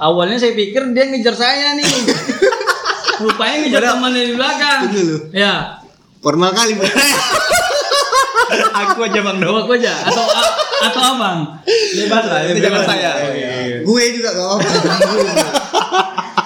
Awalnya saya pikir dia ngejar saya nih. Rupanya ngejar temannya di belakang. Lu. Ya. Formal kali. Aku aja Bang Bawa aku aja atau atau abang. Bebas lah, zaman saya. Gue juga gak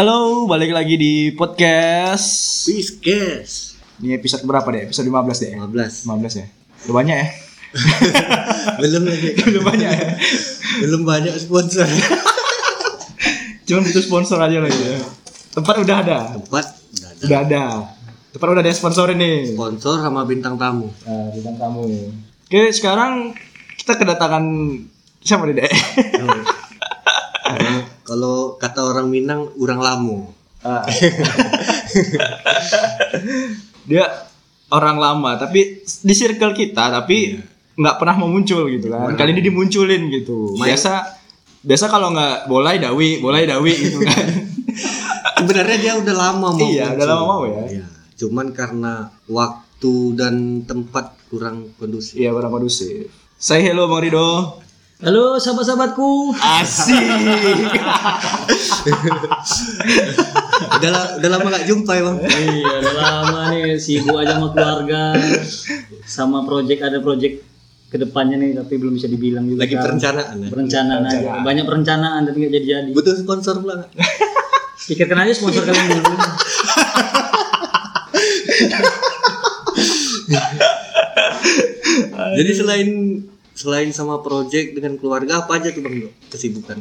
Halo, balik lagi di podcast. Guys. Ini episode berapa deh? Episode 15 deh. 15. 15 ya. Udah banyak ya? Belum lagi. Udah banyak ya. Belum banyak sponsor. Cuma butuh sponsor aja lagi ya. Tempat udah ada. Tempat udah ada. Udah ada. Tempat udah ada sponsor ini. Sponsor sama bintang tamu. Nah, bintang tamu. Oke, sekarang kita kedatangan siapa nih, Dek? Kalau kata orang Minang, urang lamu. Ah. Dia orang lama tapi di circle kita tapi nggak pernah mau muncul gitu kan. Kali ini dimunculin gitu. Main- Biasa biasa kalau nggak bolai dawi, bolai dawi gitu kan. Sebenarnya dia udah lama mau. Iya, udah muncul. lama mau ya. Iya. Cuman karena waktu dan tempat kurang kondusif. Iya, kurang kondusif. Say hello Bang Rido. Halo sahabat-sahabatku. Asik. udah, la- udah lama gak jumpa ya bang. iya, udah lama nih sibuk aja sama keluarga. Sama project ada project ke depannya nih tapi belum bisa dibilang juga. Lagi perencanaan ya. Perencanaan aja. Banyak perencanaan tapi nggak jadi-jadi. Butuh sponsor pula? Pikirkan aja sponsor kalian dulu. Jadi selain selain sama project dengan keluarga apa aja tuh bang Dok, kesibukan?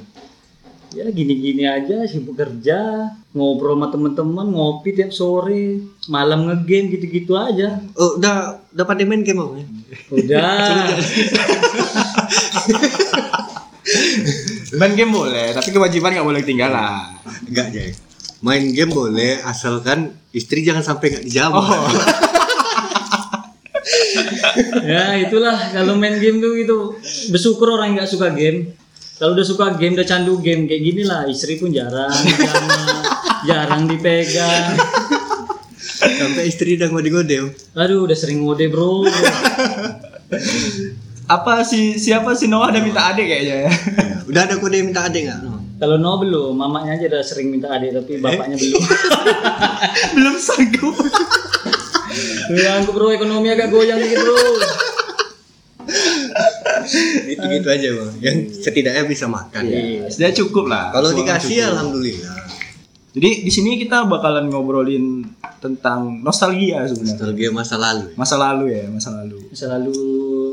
Ya gini-gini aja sibuk kerja, ngobrol sama teman-teman, ngopi tiap sore, malam ngegame gitu-gitu aja. Oh udah udah pandai main game bang? ya? Udah. Main game boleh, tapi kewajiban nggak boleh ketinggalan. Enggak Jay. Main game boleh asalkan istri jangan sampai nggak dijawab. Oh. ya itulah kalau main game tuh gitu bersyukur orang yang nggak suka game kalau udah suka game udah candu game kayak gini lah istri pun jarang dijamah, jarang dipegang sampai istri udah ngode-ngode. Aduh udah sering ngode bro Apa si siapa si Noah ada minta adik kayaknya ya? Ya, Udah ada kode minta adik nggak? Kalau no belum mamanya aja udah sering minta adik tapi bapaknya belum Belum sanggup. Bilang bro ekonomi agak goyang dikit bro Itu gitu aja bang. Yang setidaknya bisa makan. Iya. Sudah cukup lah. Kalau dikasih cukup. alhamdulillah. Jadi di sini kita bakalan ngobrolin tentang nostalgia sebenarnya. Nostalgia masa lalu. Masa lalu ya, masa lalu. selalu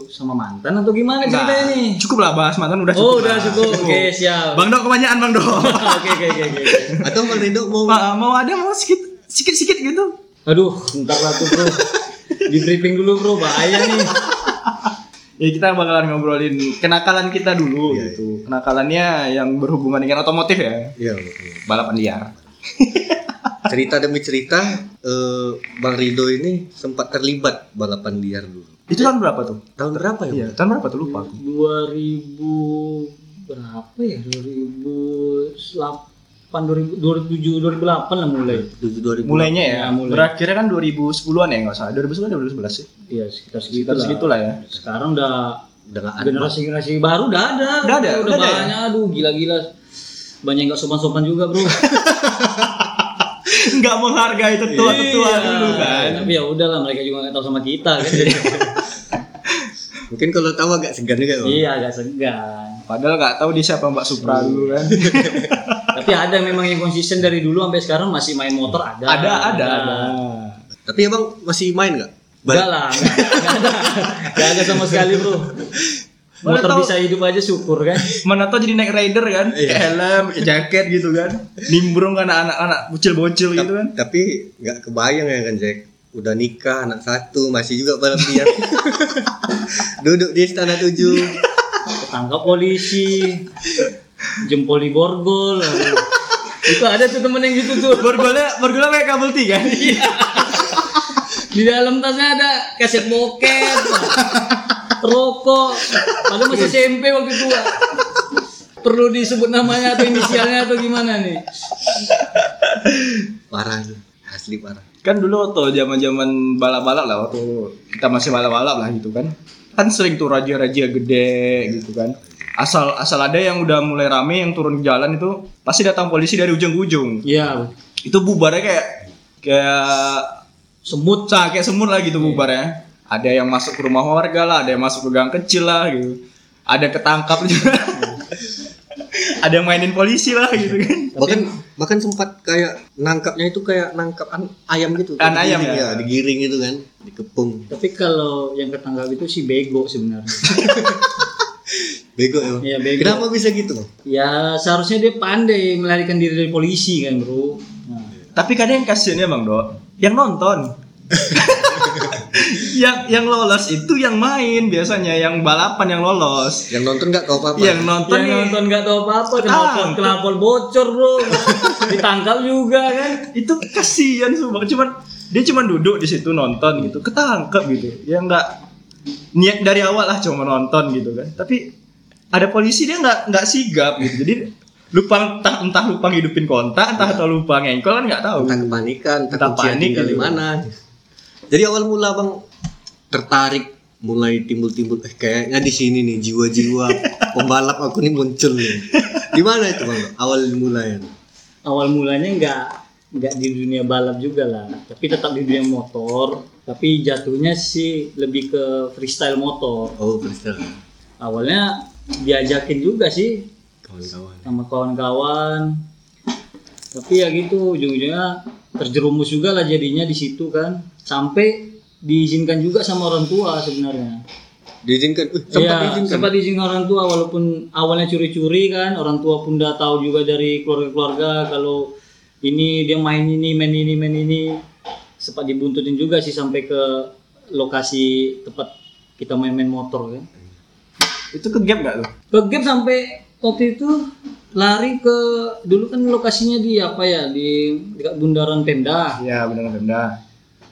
sama mantan atau gimana ceritanya Nah, nih cukup lah bahas mantan udah cukup. oh udah lah. cukup oke siap Bang Dok kebanyakan Bang Dok. oke oke oke oke Atau bang Rindo mau Ma- mau ada mau sedikit sedikit sedikit gitu. Aduh, ntar lah tuh bro. Di briefing dulu bro, bahaya nih. Ya kita bakalan ngobrolin kenakalan kita dulu gitu. Kenakalannya yang berhubungan dengan otomotif ya. Iya. Balapan liar. cerita demi cerita eh, Bang Rido ini sempat terlibat balapan liar dulu. Itu tahun berapa tuh? Tahun berapa ya? Iya, tahun berapa tuh lupa aku. 2000 berapa ya? 2008 2000 2007 2008 lah mulai. Tujuh dua ribu. Mulainya ya, Ya, mulai. berakhirnya kan 2010-an ya nggak salah. 2010 2011 sih. Iya, sekitar segitu Sekitar lah. segitulah ya. Sekarang udah Dengan generasi-generasi baru udah ada. Udah ada, udah, udah ada ya? banyak. Aduh, gila-gila. Banyak yang gak sopan-sopan juga, Bro. Nggak menghargai tetua-tetua Iya. dulu kan. Tapi ya udahlah, mereka juga gak tahu sama kita kan. Mungkin kalau tahu agak segan juga. Bang. iya, agak segan. Padahal nggak tahu dia siapa Mbak Supra dulu kan. Tapi ada memang yang konsisten dari dulu sampai sekarang masih main motor ada. ada, ada, ada. Tapi abang masih main nggak? Enggak lah, enggak ada. Enggak ada sama sekali, Bro. Mana Motor tahu- bisa hidup aja syukur kan. Mana tau jadi naik rider kan, Iya. pakai helm, jaket gitu kan, nimbrung kan anak-anak bocil-bocil gitu kan. Tapi nggak kebayang ya kan Jack. Udah nikah anak satu masih juga balap liar. Duduk di istana tujuh. Ketangkap polisi. Jempol di borgol. Itu ada tuh temen yang gitu tuh. Borgolnya, borgolnya pakai kabel T kan. Di dalam tasnya ada kaset bokep, rokok. Padahal masih SMP waktu itu. Perlu disebut namanya atau inisialnya atau gimana nih? Parah tuh. Asli parah. kan dulu waktu zaman zaman balap-balap lah waktu kita masih balap-balap lah gitu kan kan sering tuh raja-raja gede gitu kan asal asal ada yang udah mulai rame yang turun ke jalan itu pasti datang polisi dari ujung ke ujung Iya, itu bubarnya kayak kayak semut. Cah, kayak semut lah gitu bubarnya ada yang masuk ke rumah warga lah ada yang masuk ke gang kecil lah gitu ada ketangkap juga ada yang mainin polisi lah gitu kan Bahkan bahkan sempat kayak nangkapnya itu kayak nangkap an- ayam gitu. An ayam Digiring ya? digiring gitu kan, dikepung. Tapi kalau yang ketangkap itu si bego sebenarnya. Bego emang. Iya, bego. Kenapa bisa gitu? Ya seharusnya dia pandai melarikan diri dari polisi kan bro. Nah, Tapi kadang yang kasihannya bang Dok, yang nonton. yang yang lolos itu yang main biasanya, yang balapan yang lolos. Yang nonton nggak tahu apa-apa. Yang nonton yang nih, nonton nggak tahu apa-apa, kenapa kenapa bocor bro, ditangkap juga kan. itu kasihan sumpah. Cuman dia cuma duduk di situ nonton gitu, ketangkep gitu. Ya nggak niat dari awal lah cuma nonton gitu kan. Tapi ada polisi dia nggak nggak sigap gitu. Jadi lupa entah entah lupa ngidupin kontak, entah atau lupa ngengkol kan nggak tahu. entah kepanikan, entah Entah panik di gitu. mana. Jadi awal mula bang tertarik mulai timbul-timbul eh, kayaknya di sini nih jiwa-jiwa pembalap aku nih muncul nih. Di mana itu bang? Awal mulanya. Awal mulanya nggak nggak di dunia balap juga lah, tapi tetap di dunia motor. Tapi jatuhnya sih lebih ke freestyle motor. Oh freestyle. Awalnya diajakin juga sih Kawan-kawan. sama kawan-kawan. Tapi ya gitu ujung-ujungnya terjerumus juga lah jadinya di situ kan. Sampai diizinkan juga sama orang tua sebenarnya. Diizinkan. Uh, sempat Iya, diizinkan. sempat diizinkan orang tua walaupun awalnya curi-curi kan, orang tua pun udah tahu juga dari keluarga-keluarga kalau ini dia main ini, main ini, main ini. Sempat dibuntutin juga sih sampai ke lokasi tempat kita main-main motor kan. Itu ke gap nggak tuh? Ke game sampai waktu itu lari ke dulu kan lokasinya di apa ya di dekat bundaran Pemda. Iya benar benar.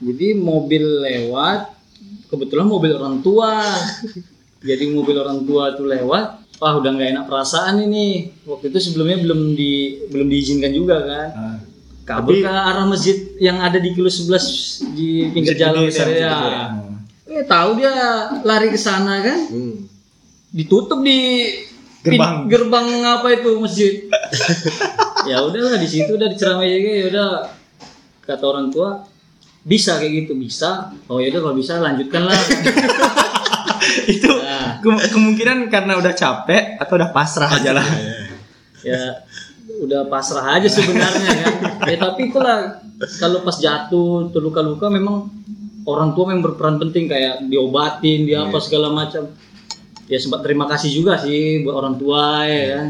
Jadi mobil lewat, kebetulan mobil orang tua. Jadi mobil orang tua tuh lewat, wah udah nggak enak perasaan ini. Waktu itu sebelumnya belum di belum diizinkan juga kan. Nah, Kabur ke arah masjid yang ada di kilo 11 di pinggir jalan besar ya. Eh tahu dia lari ke sana kan, Hmm. ditutup di pin- Gerbang. gerbang apa itu masjid. ya udahlah di situ udah diceramai juga ya udah kata orang tua bisa kayak gitu bisa oh ya udah kalau bisa lanjutkan lah itu Nah. ke- kemungkinan karena udah capek atau udah pasrah aja lah. ya udah pasrah aja sebenarnya kan ya tapi itulah kalau pas jatuh terluka-luka memang orang tua memang berperan penting kayak diobatin dia apa segala macam ya sempat terima kasih juga sih buat orang tua ya kan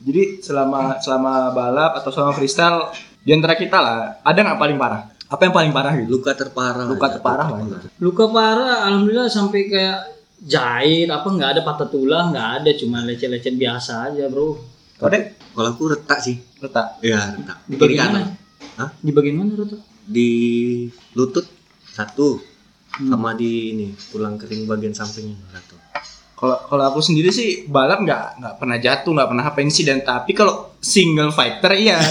Jadi selama selama balap atau selama freestyle di antara kita lah, ada nggak paling parah? Apa yang paling parah gitu? Luka terparah. Luka terparah lah. gitu. luka parah alhamdulillah sampai kayak jahit apa nggak ada patah tulang nggak ada cuma lecet-lecet biasa aja bro Kau dek Kalau aku retak sih. letak. Iya retak. di bagian mana kanan. Hah? di bagian mana Roto? Di lutut satu. Sama di ini tulang kering bagian sampingnya satu. Kalau kalau aku sendiri sih balap nggak nggak pernah jatuh, nggak pernah apa insiden. Tapi kalau single fighter iya.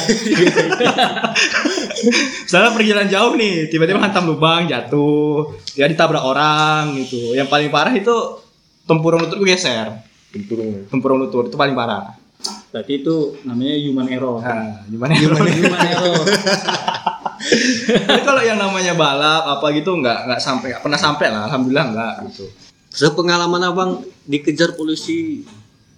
Misalnya perjalanan jauh nih, tiba-tiba hantam lubang, jatuh, dia ditabrak orang gitu. Yang paling parah itu tempurung lututku geser. Pinturung. Tempurung lutut itu paling parah. berarti itu namanya human error Nah, gimana? human error Tapi kalau yang namanya balap apa gitu nggak nggak sampai nggak pernah sampai lah, alhamdulillah nggak gitu. Sepengalaman abang dikejar polisi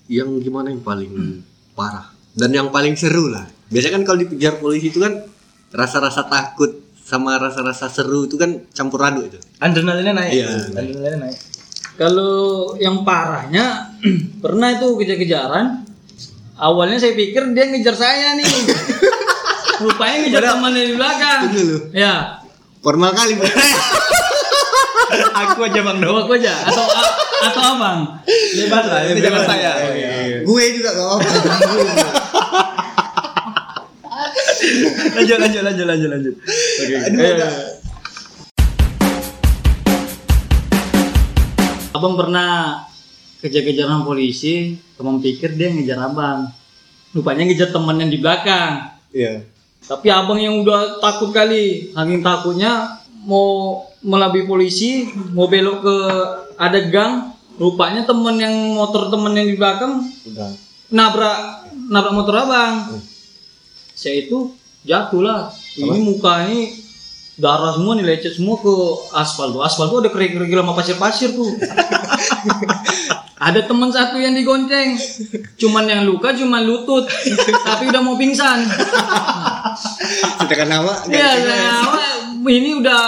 yang gimana yang paling parah dan yang paling seru lah. Biasanya kan kalau dikejar polisi itu kan rasa-rasa takut sama rasa-rasa seru itu kan campur aduk itu. Adrenalinnya naik. Iya. Adrenalinnya naik. Kalau yang parahnya pernah itu kejar-kejaran. Awalnya saya pikir dia ngejar saya nih. Rupanya ngejar temannya di belakang. Ya, Formal kali. aku aja bang dong. Aku aja. Atau atau abang. Bebas lah itu jangan saya gue juga gak apa lanjut lanjut lanjut lanjut lanjut. Oke eh. abang pernah kejar-kejaran polisi teman pikir dia ngejar abang. Lupanya ngejar teman yang di belakang. Iya. Tapi abang yang udah takut kali. Angin takutnya mau melabui polisi, mau belok ke ada gang, rupanya temen yang motor temen yang di belakang Udah. nabrak nabrak motor abang. Saya itu jatuh lah. Ini muka ini darah semua nih lecet semua ke aspal tuh. Aspal tuh ada kerikil-kerikil sama pasir-pasir tuh. ada teman satu yang digonceng. Cuman yang luka cuman lutut. tapi udah mau pingsan. Sedangkan nama Iya, ya. nah, ini udah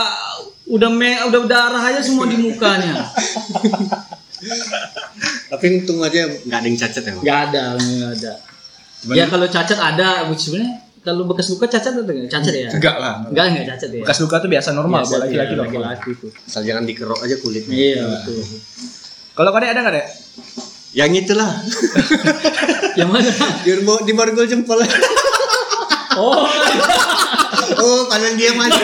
udah me, udah darah aja semua di mukanya. Tapi untung aja nggak ada yang cacat ya. Gak ada, gak ada. ya kalau cacat ada, sebenarnya kalau bekas luka cacat ada nggak? Cacat ya? Enggak lah. Enggak, enggak cacat ya. Bekas luka tuh biasa normal Biasa, buat laki-laki iya, normal. laki-laki tuh. Asal jangan dikerok aja kulitnya. Iya, betul. Kalau kadek ada nggak dek? Yang itulah. Yang mana? Di, di borgol jempol. Oh, oh, padahal dia maju.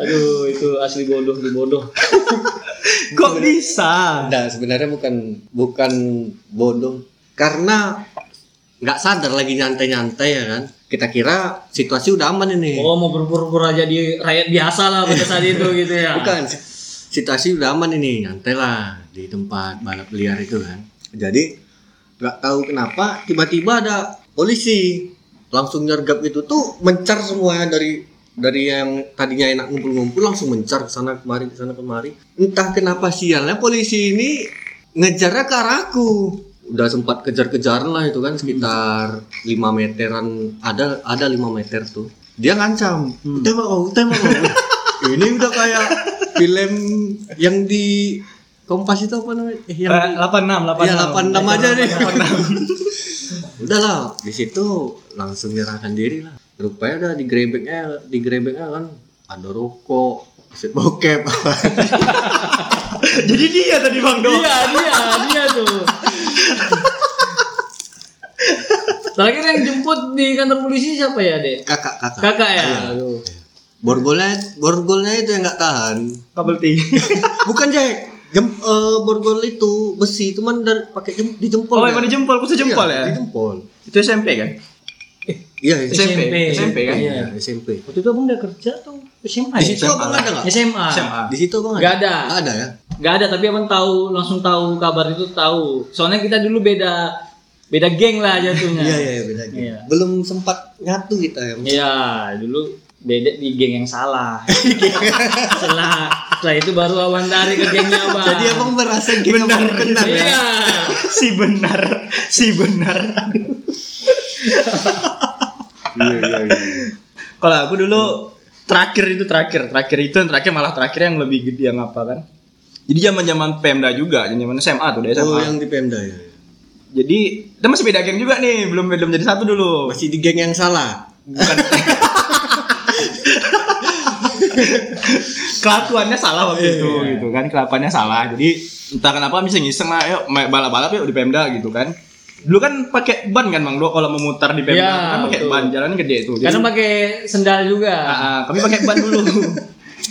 Aduh itu asli bodoh, itu bodoh. Kok bisa? Nah, sebenarnya bukan bukan bodoh. Karena nggak sadar lagi nyantai-nyantai ya kan. Kita kira situasi udah aman ini. Oh, mau berpura-pura jadi rakyat biasa lah pada saat itu gitu ya. Bukan. Situasi udah aman ini, nyantai lah di tempat balap liar itu kan. Jadi nggak tahu kenapa tiba-tiba ada polisi langsung nyergap gitu tuh mencar semuanya dari dari yang tadinya enak ngumpul-ngumpul langsung mencar ke sana kemari ke sana kemari. Entah kenapa sialnya polisi ini ngejarnya ke arahku. Udah sempat kejar-kejaran lah itu kan sekitar 5 meteran ada ada 5 meter tuh. Dia ngancam, tembak kau, tembak kau. Ini udah kayak film yang di Kompas itu apa namanya? Eh, yang di- 86, 86. Ya 86 aja deh. Udahlah, di situ langsung nyerahkan diri lah. Rupanya udah digrebeknya, digrebeknya kan ada rokok, set bokep. Jadi dia tadi Bang Do. Iya, dia, dia tuh. Terakhir yang jemput di kantor polisi siapa ya, Dek? kakak kakak. Kakak ya? Iya. Aduh. Borgolnya, borgolnya itu yang nggak tahan. Kabel T. Bukan Jack. Jem, eh, borgol itu besi, cuman dari pakai jem, dijempol. Oh, ya. emang di jempol, khusus jempol Iya, ya? Dijempol. Itu SMP kan? Iya, SMP. SMP kan? Iya. Iya, SMP. Waktu itu abang udah kerja tuh SMA Di ya? situ abang ada nggak? SMA. SMA. Di situ abang Nggak ada. Nggak ada ya? Gak ada, tapi abang tahu, langsung tahu kabar itu tahu. Soalnya kita dulu beda beda geng lah jatuhnya. Iya iya iya, beda gitu. Iya. Belum sempat nyatu kita ya. Iya, dulu beda di geng yang salah. setelah setelah itu baru awan dari ke gengnya abang. Jadi abang merasa geng abang benar ya. Iya. si benar, si benar. Iya iya iya. Kalau aku dulu terakhir itu terakhir, terakhir itu yang terakhir malah terakhir yang lebih gede yang apa kan? Jadi zaman zaman Pemda juga, zaman SMA tuh dari SMA. Oh yang di Pemda ya. Jadi kita masih beda geng juga nih, belum belum jadi satu dulu. Masih di geng yang salah. Bukan. kelakuannya salah waktu itu gitu kan kelakuannya salah jadi entah kenapa bisa ngiseng lah yuk balap-balap yuk di Pemda gitu kan dulu kan pakai ban kan Bang Do kalau memutar di Pemda Iya, kan pakai ban jalannya gede tuh Jadi- Karena pakai sendal juga. Ah, ah, kami pakai ban dulu.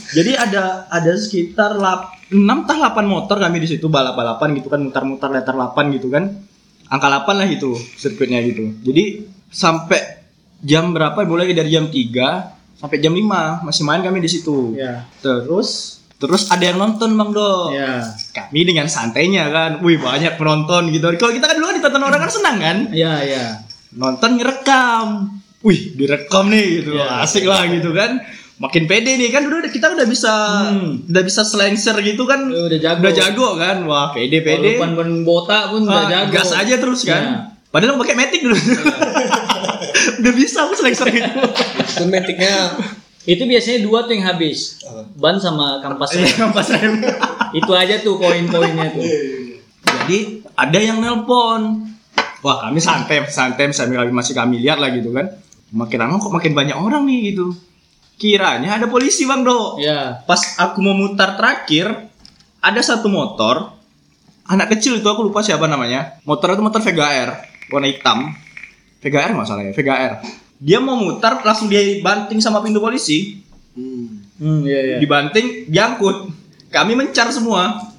Jadi ada ada sekitar lap, 6 tah 8 motor kami di situ balap-balapan gitu kan mutar-mutar letter 8 gitu kan. Angka 8 lah itu sirkuitnya gitu. Jadi sampai jam berapa mulai dari jam 3 sampai jam 5 masih main kami di situ. Iya. Terus terus ada yang nonton Bang Do. Iya. Kami dengan santainya kan. Wih banyak penonton gitu. Kalau kita kan dulu kan ditonton orang kan senang kan Iya, iya. nonton ngerekam. Wih, direkam nih gitu. Iya. Asik lah gitu kan. Makin pede nih kan dulu kita udah bisa Hmm. udah bisa slancer gitu kan. Udah jago. Udah jago kan. Wah, pede pede. Walaupun botak pun udah Ah, jago. gas aja terus kan. Iya. Padahal pakai metik dulu. udah bisa aku slancer gitu. Itu metiknya Itu biasanya dua tuh yang habis. Ban sama kampas rem. Iya, kampas rem. Itu aja tuh koin-koinnya tuh. Jadi ada yang nelpon. Wah kami santai, santai sambil kami masih kami lihat lah gitu kan. Makin lama kok makin banyak orang nih gitu. Kiranya ada polisi bang do. Iya. Pas aku mau mutar terakhir, ada satu motor. Anak kecil itu aku lupa siapa namanya. Motor itu motor Vega R, warna hitam. Vega R masalahnya, Vega R. Dia mau mutar langsung dia banting sama pintu polisi. hmm. Hmm, iya iya. Dibanting, diangkut. kami mencar semua.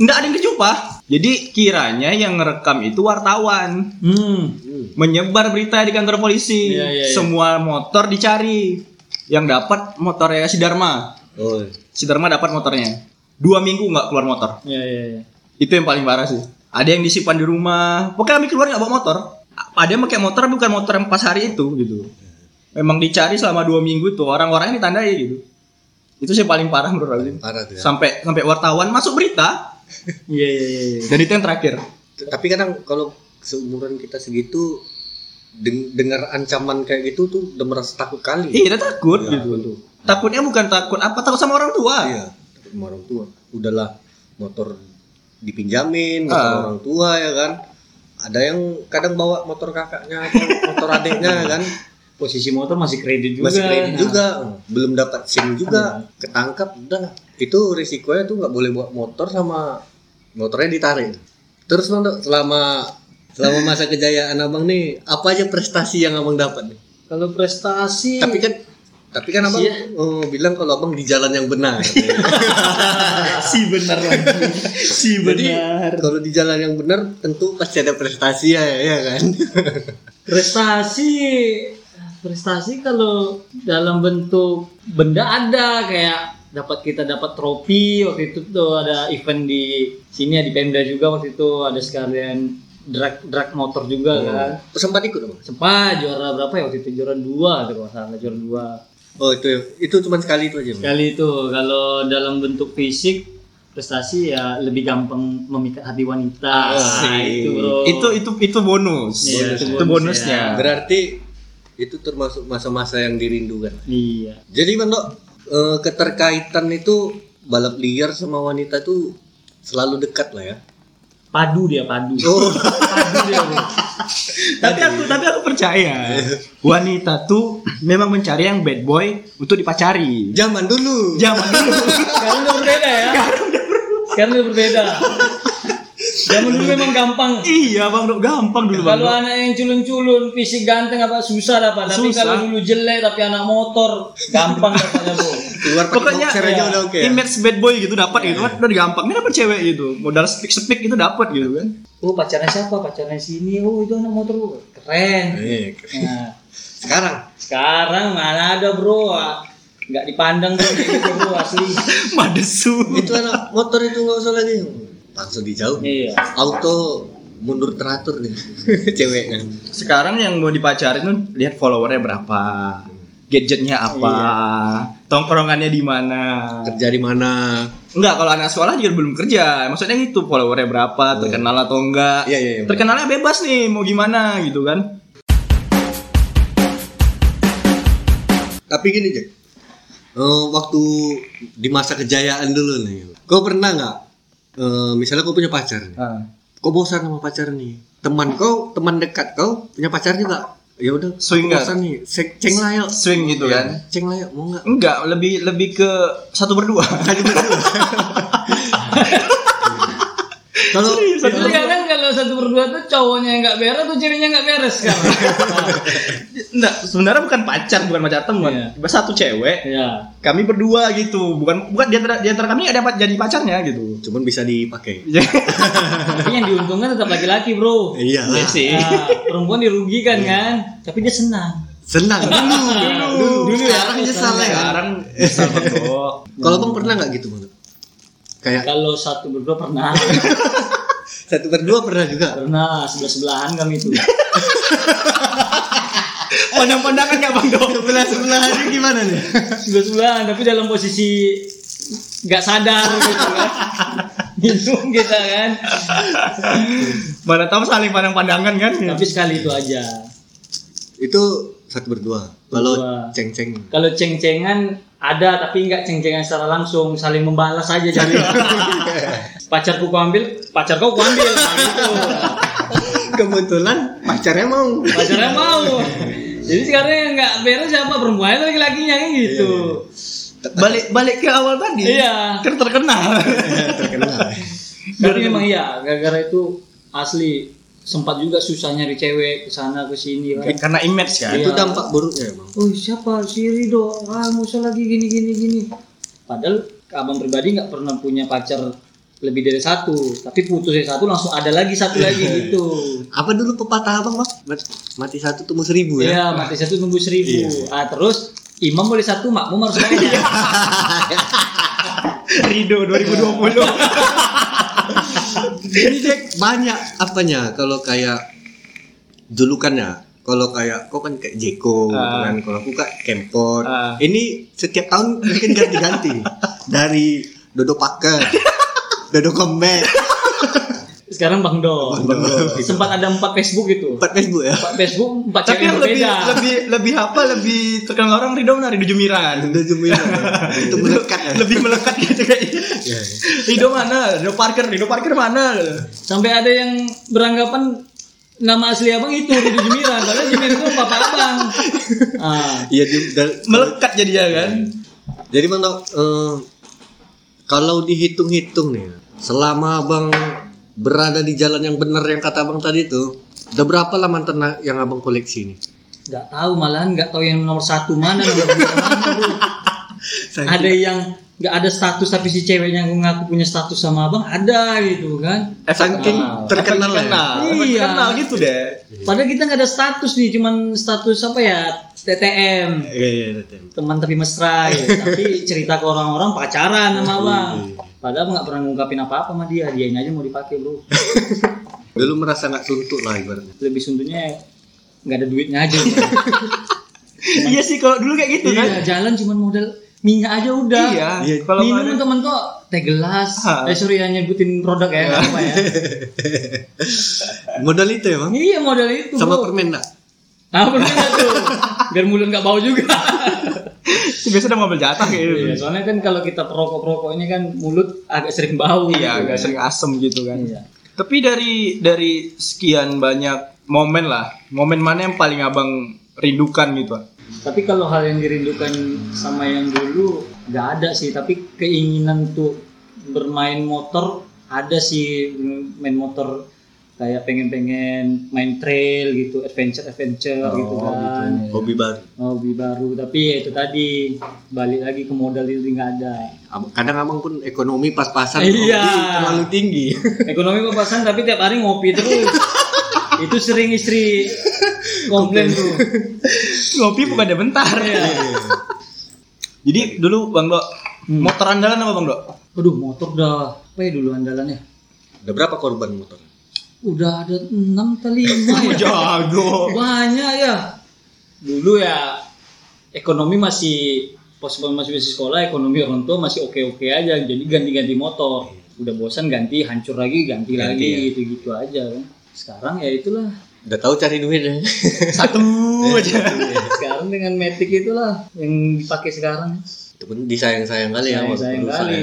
Nggak ada yang dijumpa. Jadi kiranya yang ngerekam itu wartawan. Hmm. Menyebar berita di kantor polisi. Iya, iya, iya. Semua motor dicari. Yang dapat motornya si Dharma. Oh, Si Dharma dapat motornya. Dua minggu nggak keluar motor. Iya iya iya. Itu yang paling parah sih. Ada yang disimpan di rumah. Pokoknya kami keluar nggak bawa motor. Ada yang pakai motor bukan motor yang pas hari itu gitu. Memang dicari selama dua minggu itu orang-orangnya ditandai gitu. Itu sih paling parah menurut aku. parah tuh ya. Sampai sampai wartawan masuk berita Iya iya iya. iya. dan itu yang terakhir. Tapi kadang kalau seumuran kita segitu deng- dengar ancaman kayak gitu tuh udah merasa takut kali. Iya, dia takut Ya, gitu. betul. Takutnya bukan takut apa takut sama orang tua. Iya, takut sama orang tua. Udahlah motor dipinjamin motor Ah. orang tua ya kan. Ada yang kadang bawa motor kakaknya atau motor adiknya kan. Posisi motor masih kredit juga. Masih kredit Nah. juga, belum dapat SIM juga, ketangkap udah. Itu risikonya tuh nggak boleh bawa motor sama motornya ditarik. Terus Bang Dok, selama selama masa kejayaan Abang nih, apa aja prestasi yang Abang dapat nih? Kalau prestasi Tapi kan tapi kan Abang Iya. oh, bilang kalau Abang di jalan yang benar. si benar lagi. si Jadi kalau di jalan yang benar tentu pasti ada prestasi ya, ya kan? prestasi prestasi kalau dalam bentuk benda ada kayak dapat kita dapat trofi waktu itu tuh ada event di sini ya di Pemda juga waktu itu ada sekalian drag drag motor juga kan Sempat ikut Abang? sempat juara berapa ya waktu itu juara dua kalau nggak salah juara dua Oh, itu itu cuma sekali itu aja. Sekali itu kalau dalam bentuk fisik prestasi ya lebih gampang memikat hati wanita. Nah, itu bro. itu itu itu bonus. Iya, itu, itu bonus, bonusnya. ya. Berarti itu termasuk masa-masa yang dirindukan. Iya. Jadi Bang Dok, eh, keterkaitan itu balap liar sama wanita itu selalu dekat lah ya. Padu dia padu. Oh, Padu dia bro. Tapi aku tapi aku percaya wanita tuh memang mencari yang bad boy untuk dipacari. zaman dulu. Zaman dulu. Sekarang udah berbeda ya. Sekarang udah berbeda. Zaman dulu memang gampang. iya bang, Dok. gampang dulu bang. Kalau anak yang culun-culun, fisik ganteng apa susah dapat. Tapi Susah. kalau dulu jelek tapi anak motor, gampang dapatnya bro. Pakai Pokoknya ya, udah oke. ya? image bad boy gitu dapat gitu kan udah gampang. Ini dapat cewek gitu. Modal speak speak itu dapat gitu kan. Oh pacarnya siapa? Pacarnya sini. Oh itu anak motor bro. keren. Eh, Nah, sekarang sekarang mana ada bro? Ah, Nggak dipandang bro kayak gitu bro asli. Madesu. itu anak motor itu nggak usah lagi. Langsung dijauh. Iya. Auto mundur teratur nih cewek kan. Sekarang yang mau dipacarin tuh lihat followernya berapa, gadgetnya apa, tongkrongannya di mana. Kerja di mana? Enggak, kalau anak sekolah juga belum kerja. Maksudnya gitu, followernya berapa, terkenal atau enggak. Iya, iya, iya. Terkenalnya bebas nih, mau gimana gitu kan. Tapi gini Jack, Eh, waktu di masa kejayaan dulu nih, kau pernah nggak? Eh, misalnya kau punya pacar, nih. Ah. kau bosan sama pacar nih, teman kau, teman dekat kau punya pacar juga, ya udah, Swing bosan nih, ceng lah yuk, Swing gitu Ya, kan. ceng lah yuk, mau nggak? Enggak, lebih lebih ke satu berdua. Kalau Tapi kadang kalau satu berdua tuh cowoknya yang nggak beres tuh ceweknya nggak beres kan. Enggak, sebenarnya bukan pacar, bukan pacar teman. Iya. Cuma Satu cewek, Iya. kami berdua gitu. Bukan bukan di antara, di antara kami ada jadi pacarnya gitu. cuman bisa dipakai. Tapi yang diuntungkan tetap laki-laki bro. Iya, Iya sih. Nah, perempuan dirugikan kan, tapi dia senang. senang dulu, dulu, dulu ya. sekarang nyesal ya. Sekarang bisa Bang Dok. Kalau bang pernah nggak gitu bang? Kayak Kalau satu berdua pernah, satu berdua pernah juga. pernah sebelah sebelahan kami itu. Pandang-pandangan nggak Bang Dok? Sebelah sebelah aja gimana nih? Sebelah sebelahan, tapi dalam posisi nggak sadar gitu kan. Minum kita kan. Mana tahu saling pandang-pandangan kan? Tapi sekali itu aja. Itu satu berdua. Kalau Berdua. ceng-ceng Kalau ceng-cengan ada tapi nggak ceng-cengan secara langsung, saling membalas aja jadi. Pacarku ku ambil, pacar kau ku ambil nah, gitu. kebetulan pacarnya mau. Pacarnya mau. Jadi sekarang yang nggak beres siapa perempuan itu laki-lakinya kan gitu. Balik balik ke awal tadi. Iya. Kan terkenal. Terkenal. Tapi memang iya, gara-gara itu asli sempat juga susah nyari cewek ke sana ke sini kan. Karena image kan. Iya. Itu dampak buruknya emang. Oh siapa si Rido? Ah usah lagi gini gini gini. Padahal abang pribadi nggak pernah punya pacar lebih dari satu, tapi putus dari satu langsung ada lagi satu lagi gitu. Apa dulu pepatah abang bang? Mat- Mati satu tumbuh seribu ya? Iya, mati satu nunggu seribu. Ah terus imam boleh satu, makmum harus banyak. Rido 2020. Ini Jack banyak apanya kalau kayak julukannya. Kalau kayak kau kan kayak Jeko Ah. kan, kalau aku kayak Kempot. Ah. Ini setiap tahun mungkin ganti-ganti. Dari Dodo Paker, Dodo Comeback, Sekarang Bang Do. Bang Do. Sempat ada empat Facebook itu. empat Facebook ya. Empat Facebook, empat Tapi yang lebih berbeda. lebih lebih apa lebih terkenal orang Rido mana Rido Jumiran. Dodo Jumilan. Itu melekat ya. lebih melekat gitu kayak Iya, iya. Rido mana? Rido Parker, Rido Parker mana? Sampai ada yang beranggapan nama asli abang itu Ridho Jumiran, padahal Jumiran itu papa abang. Ah, Iya, Melekat jadinya kan. Jadi Bang Dok, eh, kalau dihitung-hitung nih, selama Abang berada di jalan yang benar yang kata Abang tadi itu, udah berapa lama mantan yang Abang koleksi ini? nggak tahu malahan nggak tahu yang nomor satu mana nomor dua mana. Ada yang nggak ada status tapi si ceweknya ngaku punya status sama abang ada gitu kan. Saking Ah, terkenal ya. Kenal, Iya. kenal gitu deh. Padahal kita nggak ada status nih, cuman status apa ya TTM. Iya, iya, iya. teman tapi mesra ya. tapi cerita ke orang-orang pacaran sama abang Iya. Padahal nggak pernah ngungkapin apa-apa sama dia dianya aja mau dipakai bro Dulu merasa nggak suntuk lah ibaratnya. lebih suntuhnya nggak ada duitnya aja Iya sih kalau dulu kayak gitu kan. iya jalan cuman modal minyak aja udah Iya. Iya. Kalau minum nggak ada- temen kok teh gelas Ha. eh sorry ya nyebutin produk ya nggak apa ya Modal itu ya Bang? iya modal itu Sama bro. permen enggak? ah berbeda tuh biar mulut nggak bau juga biasa udah ngambil jatah kayak gitu. iya soalnya kan kalau kita perokok perokok ini kan mulut agak sering bau Iya, gitu agak kan. sering asem gitu kan. Iya. Tapi dari dari sekian banyak momen lah, momen mana yang paling abang rindukan gitu? Tapi kalau hal yang dirindukan sama yang dulu nggak ada sih. Tapi keinginan tuh bermain motor ada sih main motor kayak pengen-pengen main trail gitu, adventure adventure gitu kan. Hobi baru. Hobi baru. Tapi ya itu tadi balik lagi ke modal itu nggak ada. Kadang abang pun ekonomi pas-pasan Iya. terlalu tinggi. Ekonomi papasan tapi tiap hari ngopi terus. itu sering istri komplain tuh. Ngopi bukan ada bentar. Iya. Jadi dulu Bang Dok, Hmm. motor andalan apa Bang Dok? Aduh motor dah apa ya dulu andalannya? Udah berapa korban motor? Udah ada enam kali lima ya. Jago. Banyak ya. Dulu ya ekonomi masih pas masih masih sekolah ekonomi orang tua masih oke-oke aja. Jadi ganti-ganti motor. Udah bosan ganti, hancur lagi, ganti, Ganti, lagi ya. gitu-gitu aja kan. Sekarang ya itulah. Udah tahu cari duit ya? Satu aja. Sekarang dengan Matic itulah yang dipakai sekarang. Itu pun disayang-sayang kali ya. Sayang, sayang kali.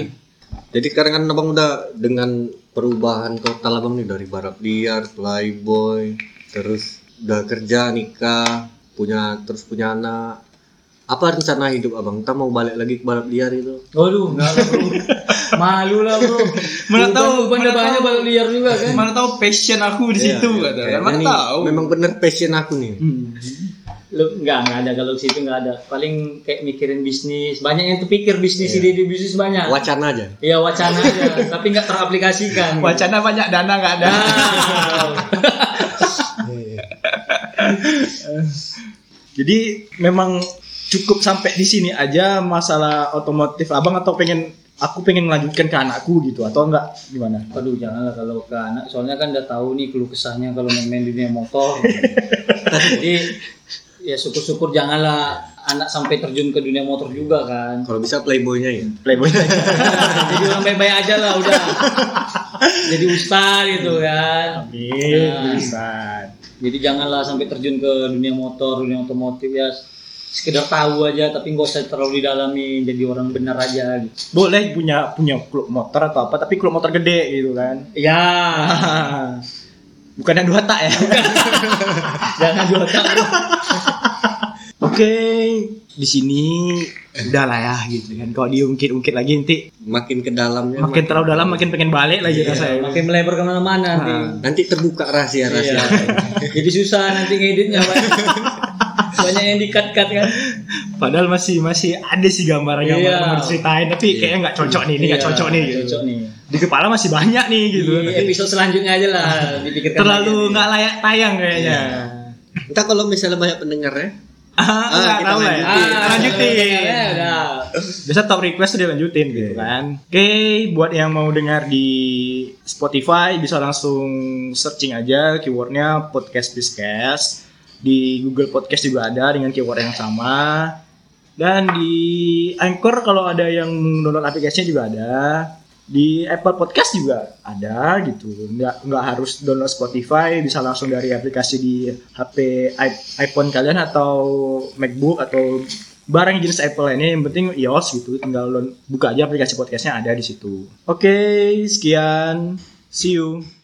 Jadi sekarang kan abang udah dengan perubahan total abang nih dari balap liar, playboy, terus udah kerja, nikah, punya terus punya anak. Apa rencana hidup abang? Kita mau balik lagi ke balap liar itu? Waduh, enggak lah bro. Malu lah bro. Mana tahu, mana banyak balap liar juga kan. Mana tahu passion aku di situ Iya, kata. Mana nih, tahu. Memang bener passion aku nih. Hmm. Lu enggak, enggak ada kalau situ enggak ada. Paling kayak mikirin bisnis. Banyak yang terpikir bisnis ide ide bisnis banyak. Wacana aja. Iya wacana aja, tapi nggak teraplikasikan. Wacana banyak dana nggak ada. Nah, Jadi memang cukup sampai di sini aja masalah otomotif abang atau pengen aku pengen melanjutkan ke anakku gitu atau enggak gimana? Aduh janganlah kalau ke anak, soalnya kan udah tahu nih keluh kesahnya kalau main-main di dunia motor. Jadi ya syukur-syukur janganlah anak sampai terjun ke dunia motor juga kan. Kalau bisa playboynya ya. Playboy. Jadi orang baik-baik aja lah udah. Jadi ustaz gitu kan. Amin. Nah. Ustaz. Jadi janganlah sampai terjun ke dunia motor, dunia otomotif ya sekedar tahu aja tapi nggak usah terlalu didalami jadi orang benar aja gitu. Boleh punya punya klub motor atau apa tapi klub motor gede gitu kan. Ya, Bukan yang dua tak ya. jangan dua tahun. Oke, di sini udah lah ya gitu kan. Kalau diungkit-ungkit lagi nanti Makin ke dalamnya. makin terlalu dalam makin pengen balik lagi rasanya. Makin melebar ke mana-mana nanti. Nanti terbuka rahasia-rahasia. Iya. Jadi susah nanti ngeditnya Pak. Banyak yang dikat-kat kan. Padahal masih masih ada sih gambar-gambar Iya. yang mau diceritain, tapi kayaknya nggak cocok nih, ini nggak Iya, cocok nih. nggak Gitu. Cocok nih. Di kepala masih banyak nih gitu. Di episode selanjutnya aja lah dipikirkan. terlalu nggak layak tayang kayaknya. Entah kalau misalnya banyak pendengarnya, Ah, nggak kita tahu lah ya. lanjutin. Ah, lanjutin. ya, udah. Biasa top request dia lanjutin gitu kan. Oke, buat yang mau dengar di Spotify bisa langsung searching aja keywordnya podcast Biscast. Di Google Podcast juga ada dengan keyword yang sama. Dan di Anchor kalau ada yang download aplikasinya juga ada. Di Apple Podcast juga ada gitu. Nggak, nggak harus download Spotify, bisa langsung dari aplikasi di HP iPhone kalian atau MacBook atau barang jenis Apple ini yang penting iOS gitu tinggal buka aja aplikasi podcastnya ada di situ. Oke sekian. See you